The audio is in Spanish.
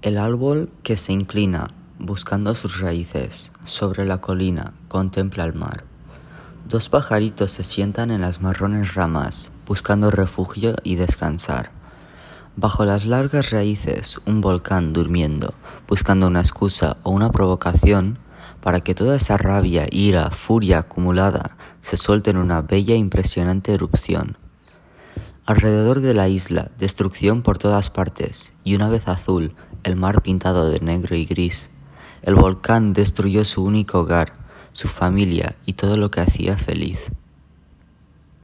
El árbol que se inclina, buscando sus raíces, sobre la colina, contempla el mar. Dos pajaritos se sientan en las marrones ramas, buscando refugio y descansar. Bajo las largas raíces, un volcán durmiendo, buscando una excusa o una provocación para que toda esa rabia, ira, furia acumulada se suelte en una bella e impresionante erupción. Alrededor de la isla, destrucción por todas partes, y una vez azul, el mar pintado de negro y gris. El volcán destruyó su único hogar, su familia y todo lo que hacía feliz.